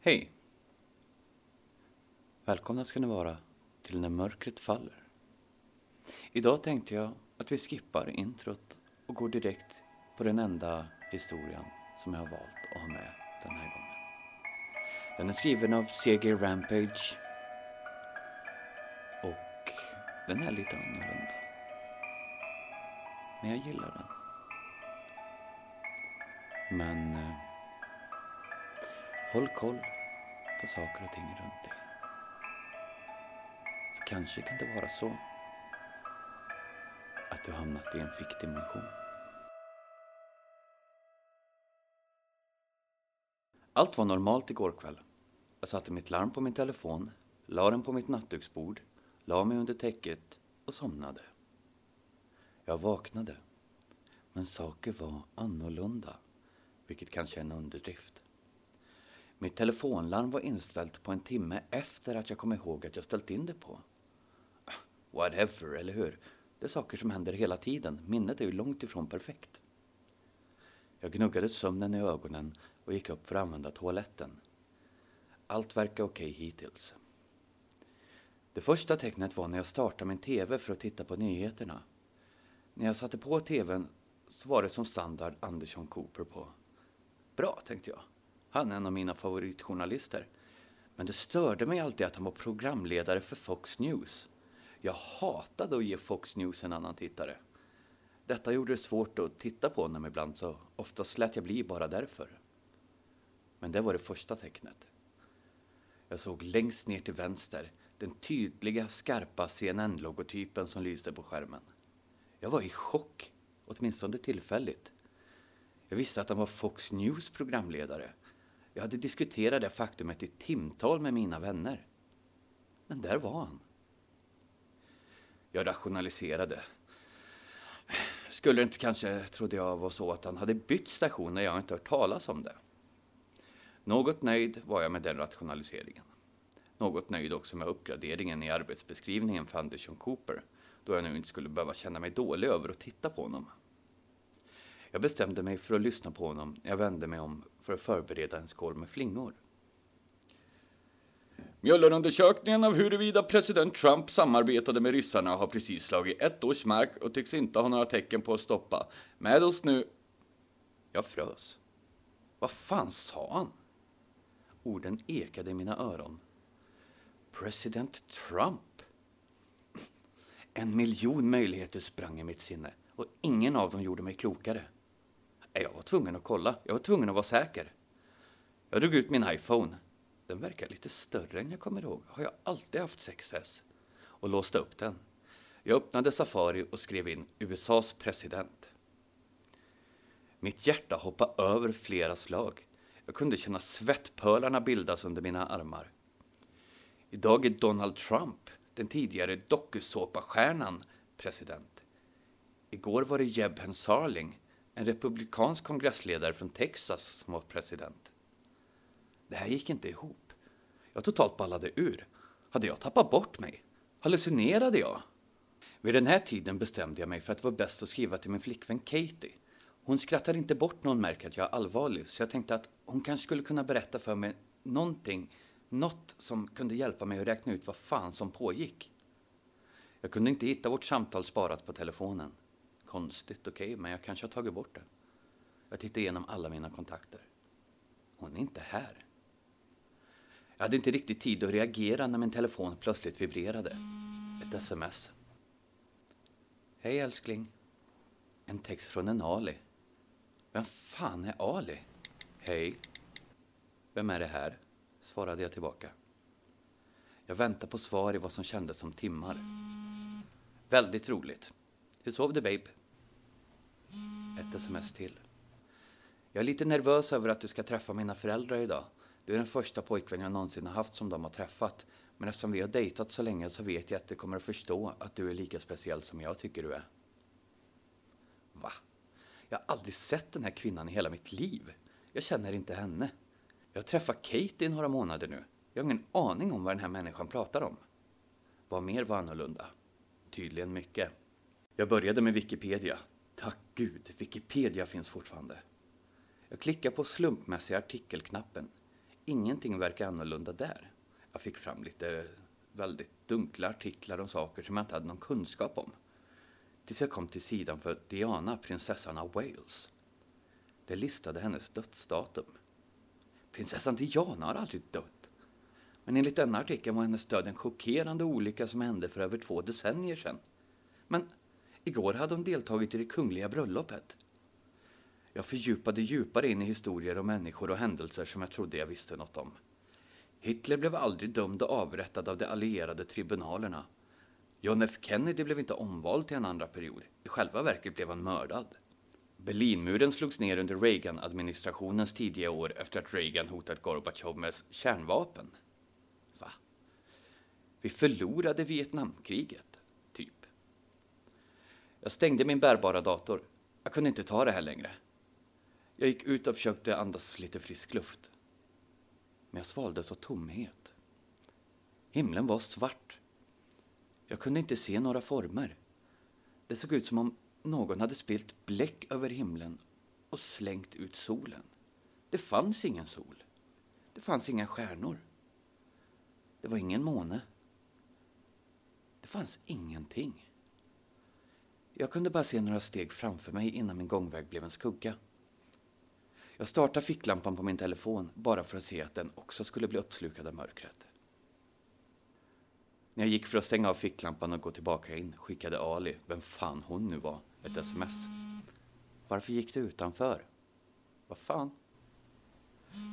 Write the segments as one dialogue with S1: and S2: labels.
S1: Hej! Välkomna ska ni vara till När mörkret faller. Idag tänkte jag att vi skippar introt och går direkt på den enda historien som jag har valt att ha med den här gången. Den är skriven av CG Rampage och den är lite annorlunda. Men jag gillar den. Men eh, håll koll på saker och ting runt dig. För kanske kan det vara så att du hamnat i en fickdimension. Allt var normalt igår kväll. Jag satte mitt larm på min telefon, la den på mitt nattduksbord, la mig under täcket och somnade. Jag vaknade, men saker var annorlunda, vilket kanske är en underdrift. Mitt telefonlarm var inställt på en timme efter att jag kom ihåg att jag ställt in det på. Whatever, eller hur? Det är saker som händer hela tiden. Minnet är ju långt ifrån perfekt. Jag gnuggade sömnen i ögonen och gick upp för att använda toaletten. Allt verkar okej hittills. Det första tecknet var när jag startade min TV för att titta på nyheterna. När jag satte på TVn så var det som standard Andersson Cooper på. Bra, tänkte jag. Han är en av mina favoritjournalister. Men det störde mig alltid att han var programledare för Fox News. Jag hatade att ge Fox News en annan tittare. Detta gjorde det svårt att titta på honom ibland, så oftast lät jag bli bara därför. Men det var det första tecknet. Jag såg längst ner till vänster den tydliga, skarpa CNN-logotypen som lyste på skärmen. Jag var i chock, åtminstone tillfälligt. Jag visste att han var Fox News programledare. Jag hade diskuterat det faktumet i timtal med mina vänner. Men där var han. Jag rationaliserade. Skulle det inte kanske, trodde jag, vara så att han hade bytt station när jag inte hört talas om det? Något nöjd var jag med den rationaliseringen. Något nöjd också med uppgraderingen i arbetsbeskrivningen för Andersson Cooper, då jag nu inte skulle behöva känna mig dålig över att titta på honom. Jag bestämde mig för att lyssna på honom när jag vände mig om för att förbereda en skål med flingor. Mjöllerundersökningen av huruvida president Trump samarbetade med ryssarna har precis slagit ett års mark och tycks inte ha några tecken på att stoppa. Med oss nu... Jag frös. Vad fan sa han? Orden ekade i mina öron. President Trump. En miljon möjligheter sprang i mitt sinne och ingen av dem gjorde mig klokare. Jag var tvungen att kolla. Jag var tvungen att vara säker. Jag drog ut min iPhone. Den verkar lite större än jag kommer ihåg. Har jag alltid haft 6S? Och låste upp den. Jag öppnade Safari och skrev in USAs president. Mitt hjärta hoppade över flera slag. Jag kunde känna svettpölarna bildas under mina armar. Idag är Donald Trump, den tidigare dokusåpastjärnan, president. Igår var det Jeb Hensarling, en republikansk kongressledare från Texas, som var president. Det här gick inte ihop. Jag totalt ballade ur. Hade jag tappat bort mig? Hallucinerade jag? Vid den här tiden bestämde jag mig för att det var bäst att skriva till min flickvän Katie. Hon skrattar inte bort när hon märker att jag är allvarlig, så jag tänkte att hon kanske skulle kunna berätta för mig någonting, något som kunde hjälpa mig att räkna ut vad fan som pågick. Jag kunde inte hitta vårt samtal sparat på telefonen. Konstigt, okej, okay, men jag kanske har tagit bort det. Jag tittade igenom alla mina kontakter. Hon är inte här. Jag hade inte riktigt tid att reagera när min telefon plötsligt vibrerade. Ett sms. Hej älskling. En text från en Ali. Vem fan är Ali? Hej. Vem är det här? Svarade jag tillbaka. Jag väntade på svar i vad som kändes som timmar. Väldigt roligt. Hur sov du babe? Ett sms till. Jag är lite nervös över att du ska träffa mina föräldrar idag. Du är den första pojkvän jag någonsin har haft som de har träffat. Men eftersom vi har dejtat så länge så vet jag att de kommer att förstå att du är lika speciell som jag tycker du är. Va? Jag har aldrig sett den här kvinnan i hela mitt liv. Jag känner inte henne. Jag har träffat Kate i några månader nu. Jag har ingen aning om vad den här människan pratar om. Vad mer var annorlunda? Tydligen mycket. Jag började med Wikipedia. Tack gud, Wikipedia finns fortfarande. Jag klickar på slumpmässiga artikelknappen. ingenting verkar annorlunda där. Jag fick fram lite väldigt dunkla artiklar om saker som jag inte hade någon kunskap om. Tills jag kom till sidan för Diana, prinsessan av Wales. Det listade hennes dödsdatum. Prinsessan Diana har aldrig dött. Men enligt denna artikel var hennes död en chockerande olycka som hände för över två decennier sedan. Men igår hade hon deltagit i det kungliga bröllopet. Jag fördjupade djupare in i historier om människor och händelser som jag trodde jag visste något om. Hitler blev aldrig dömd och avrättad av de allierade tribunalerna. John F Kennedy blev inte omvald till en andra period. I själva verket blev han mördad. Berlinmuren slogs ner under Reagan-administrationens tidiga år efter att Reagan hotat Gorbatjov med kärnvapen. Va? Vi förlorade Vietnamkriget. Jag stängde min bärbara dator. Jag kunde inte ta det här längre. Jag gick ut och försökte andas lite frisk luft. Men jag svaldes av tomhet. Himlen var svart. Jag kunde inte se några former. Det såg ut som om någon hade spilt bläck över himlen och slängt ut solen. Det fanns ingen sol. Det fanns inga stjärnor. Det var ingen måne. Det fanns ingenting. Jag kunde bara se några steg framför mig innan min gångväg blev en skugga. Jag startade ficklampan på min telefon bara för att se att den också skulle bli uppslukad av mörkret. När jag gick för att stänga av ficklampan och gå tillbaka in skickade Ali, vem fan hon nu var, ett sms. Varför gick du utanför? Vad fan?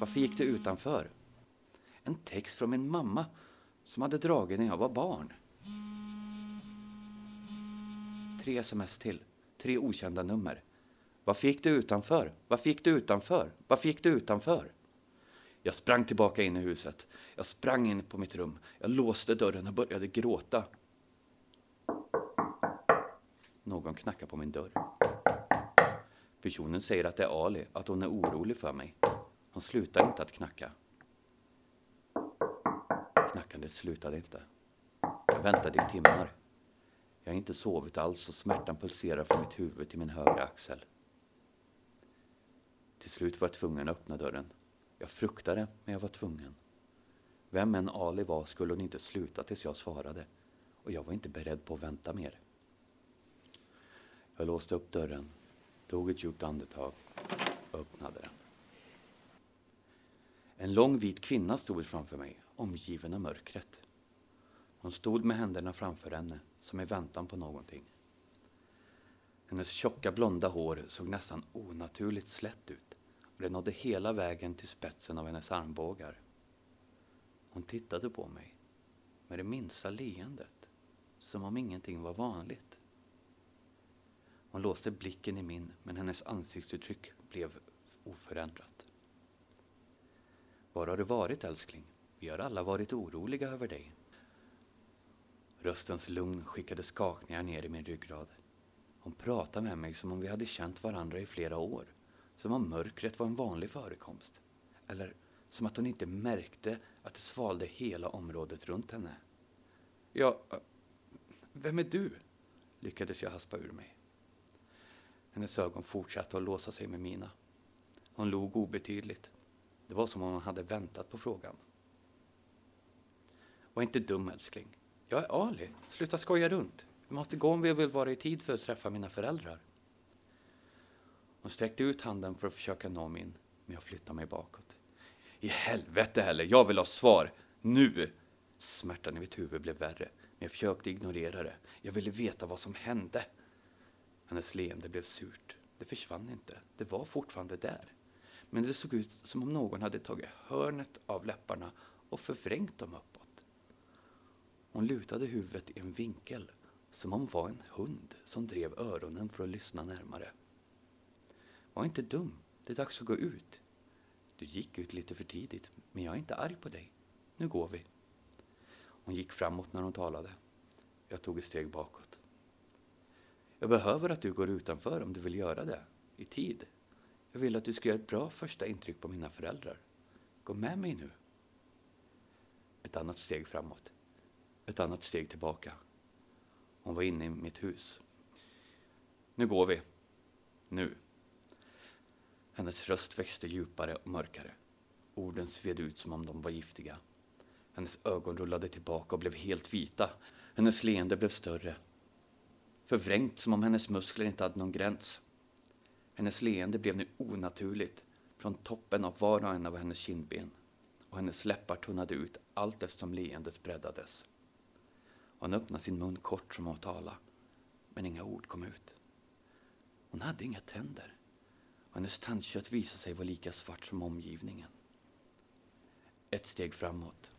S1: Varför gick du utanför? En text från min mamma som hade dragit när jag var barn. Tre sms till. Tre okända nummer. Varför gick du utanför? Varför gick du utanför? Varför gick du utanför? Jag sprang tillbaka in i huset. Jag sprang in på mitt rum. Jag låste dörren och började gråta. Någon knackar på min dörr. Personen säger att det är Ali, att hon är orolig för mig. Hon slutar inte att knacka. Knackandet slutade inte. Jag väntade i timmar. Jag har inte sovit alls och smärtan pulserar från mitt huvud till min högra axel. Till slut var jag tvungen att öppna dörren. Jag fruktade, men jag var tvungen. Vem än Ali var skulle hon inte sluta tills jag svarade och jag var inte beredd på att vänta mer. Jag låste upp dörren, tog ett djupt andetag och öppnade den. En lång vit kvinna stod framför mig, omgiven av mörkret. Hon stod med händerna framför henne, som i väntan på någonting. Hennes tjocka blonda hår såg nästan onaturligt slätt ut och det nådde hela vägen till spetsen av hennes armbågar. Hon tittade på mig med det minsta leendet, som om ingenting var vanligt. Hon låste blicken i min, men hennes ansiktsuttryck blev oförändrat. Var har du varit, älskling? Vi har alla varit oroliga över dig. Röstens lugn skickade skakningar ner i min ryggrad. Hon pratade med mig som om vi hade känt varandra i flera år. Som om mörkret var en vanlig förekomst. Eller som att hon inte märkte att det svalde hela området runt henne. Ja, vem är du? lyckades jag haspa ur mig. Hennes ögon fortsatte att låsa sig med mina. Hon log obetydligt. Det var som om hon hade väntat på frågan. Var inte dum älskling. Jag är Ali. Sluta skoja runt. Vi måste gå om vi vill vara i tid för att träffa mina föräldrar. Hon sträckte ut handen för att försöka nå min, men jag flyttade mig bakåt. I helvete heller, jag vill ha svar. Nu! Smärtan i mitt huvud blev värre, men jag försökte ignorera det. Jag ville veta vad som hände. Hennes leende blev surt. Det försvann inte. Det var fortfarande där. Men det såg ut som om någon hade tagit hörnet av läpparna och förvrängt dem uppåt. Hon lutade huvudet i en vinkel, som om hon var en hund som drev öronen för att lyssna närmare. Var inte dum. Det är dags att gå ut. Du gick ut lite för tidigt, men jag är inte arg på dig. Nu går vi. Hon gick framåt när hon talade. Jag tog ett steg bakåt. Jag behöver att du går utanför om du vill göra det, i tid. Jag vill att du ska göra ett bra första intryck på mina föräldrar. Gå med mig nu. Ett annat steg framåt. Ett annat steg tillbaka. Hon var inne i mitt hus. Nu går vi. Nu. Hennes röst växte djupare och mörkare. Orden sved ut som om de var giftiga. Hennes ögon rullade tillbaka och blev helt vita. Hennes leende blev större. Förvrängt som om hennes muskler inte hade någon gräns. Hennes leende blev nu onaturligt från toppen av var och en av hennes kindben och hennes läppar tunnade ut allt eftersom leendet breddades. Hon öppnade sin mun kort som att tala, men inga ord kom ut. Hon hade inga tänder hennes tandkött visade sig vara lika svart som omgivningen. Ett steg framåt.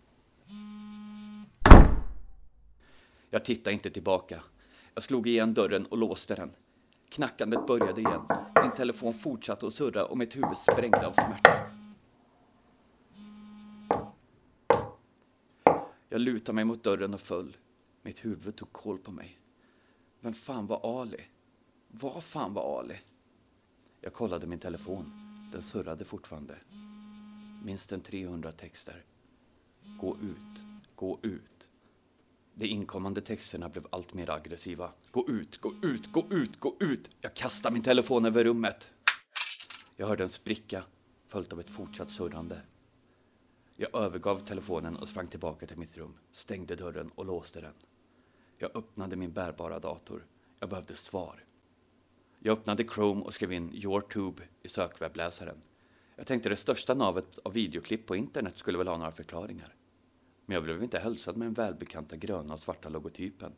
S1: Jag tittade inte tillbaka. Jag slog igen dörren och låste den. Knackandet började igen. Min telefon fortsatte att surra och mitt huvud sprängde av smärta. Jag lutade mig mot dörren och föll. Mitt huvud tog koll på mig. Vem fan var Ali? Vad fan var Ali? Jag kollade min telefon. Den surrade fortfarande. Minst en 300 texter. Gå ut, gå ut. De inkommande texterna blev allt mer aggressiva. Gå ut, gå ut, gå ut, gå ut! Jag kastade min telefon över rummet. Jag hörde en spricka, följt av ett fortsatt surrande. Jag övergav telefonen och sprang tillbaka till mitt rum, stängde dörren och låste den. Jag öppnade min bärbara dator. Jag behövde svar. Jag öppnade Chrome och skrev in YourTube i sökwebbläsaren. Jag tänkte det största navet av videoklipp på internet skulle väl ha några förklaringar. Men jag blev inte hälsad med den välbekanta gröna och svarta logotypen.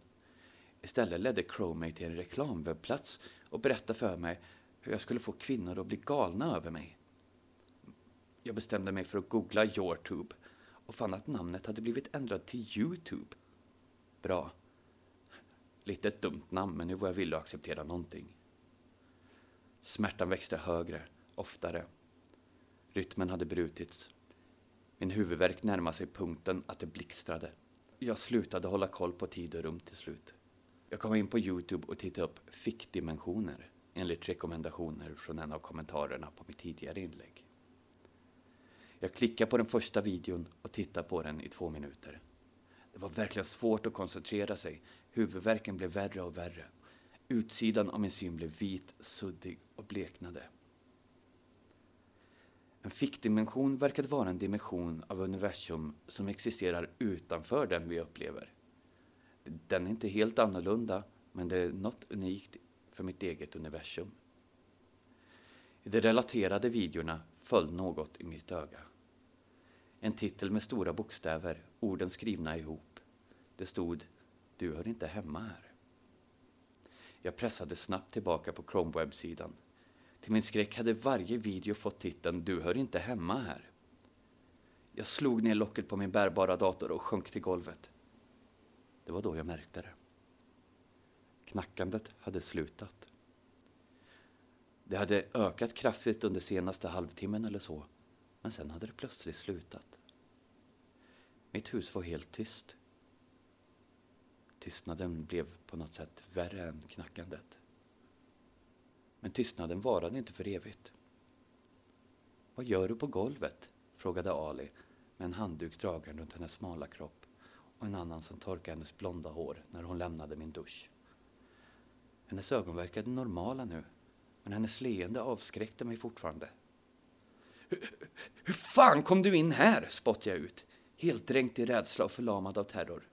S1: Istället ledde Chrome mig till en reklamwebbplats och berättade för mig hur jag skulle få kvinnor att bli galna över mig. Jag bestämde mig för att googla YourTube och fann att namnet hade blivit ändrat till Youtube. Bra. Lite ett dumt namn, men nu var jag villig att acceptera någonting. Smärtan växte högre, oftare. Rytmen hade brutits. Min huvudvärk närmade sig punkten att det blixtrade. Jag slutade hålla koll på tid och rum till slut. Jag kom in på Youtube och tittade upp fickdimensioner enligt rekommendationer från en av kommentarerna på mitt tidigare inlägg. Jag klickade på den första videon och tittade på den i två minuter. Det var verkligen svårt att koncentrera sig. Huvudvärken blev värre och värre. Utsidan av min syn blev vit, suddig och bleknade. En fickdimension verkade vara en dimension av universum som existerar utanför den vi upplever. Den är inte helt annorlunda, men det är något unikt för mitt eget universum. I de relaterade videorna föll något i mitt öga. En titel med stora bokstäver, orden skrivna ihop. Det stod du hör inte hemma här. Jag pressade snabbt tillbaka på Chrome-webbsidan. Till min skräck hade varje video fått titeln Du hör inte hemma här. Jag slog ner locket på min bärbara dator och sjönk till golvet. Det var då jag märkte det. Knackandet hade slutat. Det hade ökat kraftigt under senaste halvtimmen eller så, men sen hade det plötsligt slutat. Mitt hus var helt tyst. Tystnaden blev på något sätt värre än knackandet. Men tystnaden varade inte för evigt. Vad gör du på golvet? frågade Ali med en handduk dragen runt hennes smala kropp och en annan som torkade hennes blonda hår när hon lämnade min dusch. Hennes ögon verkade normala nu, men hennes leende avskräckte mig fortfarande. Hur, hur fan kom du in här? spottade jag ut, helt dränkt i rädsla och förlamad av terror.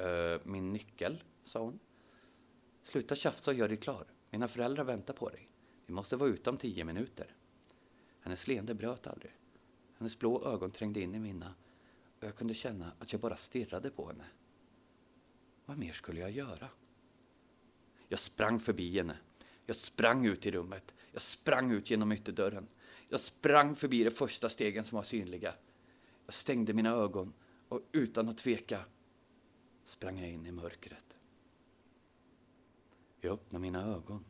S1: Uh, min nyckel, sa hon. Sluta tjafsa och gör dig klar. Mina föräldrar väntar på dig. Vi måste vara ute om tio minuter. Hennes leende bröt aldrig. Hennes blå ögon trängde in i mina och jag kunde känna att jag bara stirrade på henne. Vad mer skulle jag göra? Jag sprang förbi henne. Jag sprang ut i rummet. Jag sprang ut genom ytterdörren. Jag sprang förbi de första stegen som var synliga. Jag stängde mina ögon och utan att tveka sprang jag in i mörkret. Jag öppnade mina ögon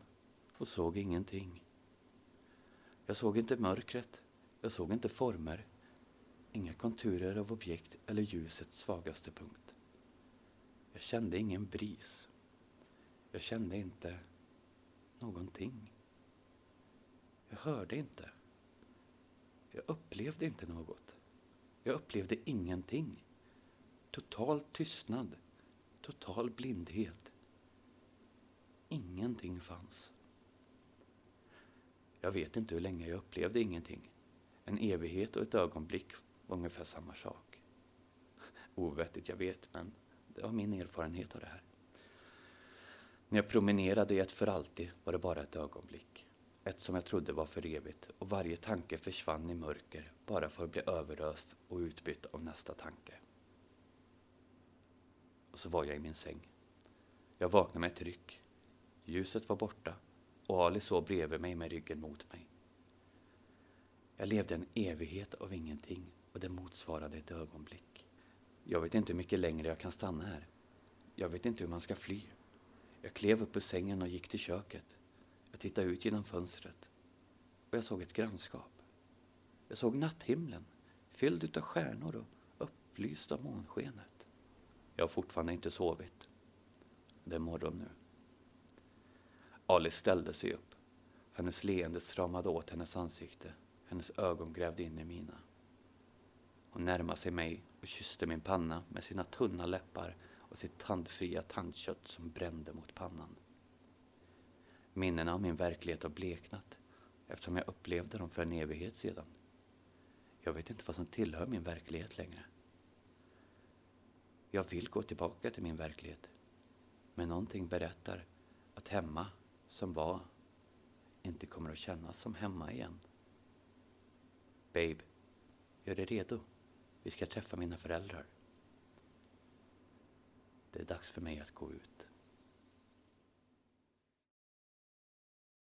S1: och såg ingenting. Jag såg inte mörkret. Jag såg inte former. Inga konturer av objekt eller ljusets svagaste punkt. Jag kände ingen bris. Jag kände inte någonting. Jag hörde inte. Jag upplevde inte något. Jag upplevde ingenting. Total tystnad. Total blindhet. Ingenting fanns. Jag vet inte hur länge jag upplevde ingenting. En evighet och ett ögonblick var ungefär samma sak. Ovettigt, jag vet, men det var min erfarenhet av det här. När jag promenerade i ett för alltid var det bara ett ögonblick. Ett som jag trodde var för evigt och varje tanke försvann i mörker bara för att bli överöst och utbytt av nästa tanke. Och så var jag i min säng. Jag vaknade med ett ryck. Ljuset var borta och Ali sov bredvid mig med ryggen mot mig. Jag levde en evighet av ingenting och det motsvarade ett ögonblick. Jag vet inte hur mycket längre jag kan stanna här. Jag vet inte hur man ska fly. Jag klev upp ur sängen och gick till köket. Jag tittade ut genom fönstret och jag såg ett grannskap. Jag såg natthimlen fylld utav stjärnor och upplyst av månskenet. Jag har fortfarande inte sovit. Det är morgon nu. Alice ställde sig upp. Hennes leende stramade åt hennes ansikte. Hennes ögon grävde in i mina. Hon närmade sig mig och kysste min panna med sina tunna läppar och sitt tandfria tandkött som brände mot pannan. Minnena av min verklighet har bleknat eftersom jag upplevde dem för en evighet sedan. Jag vet inte vad som tillhör min verklighet längre. Jag vill gå tillbaka till min verklighet. Men någonting berättar att hemma som var inte kommer att kännas som hemma igen. Babe, gör dig redo. Vi ska träffa mina föräldrar. Det är dags för mig att gå ut.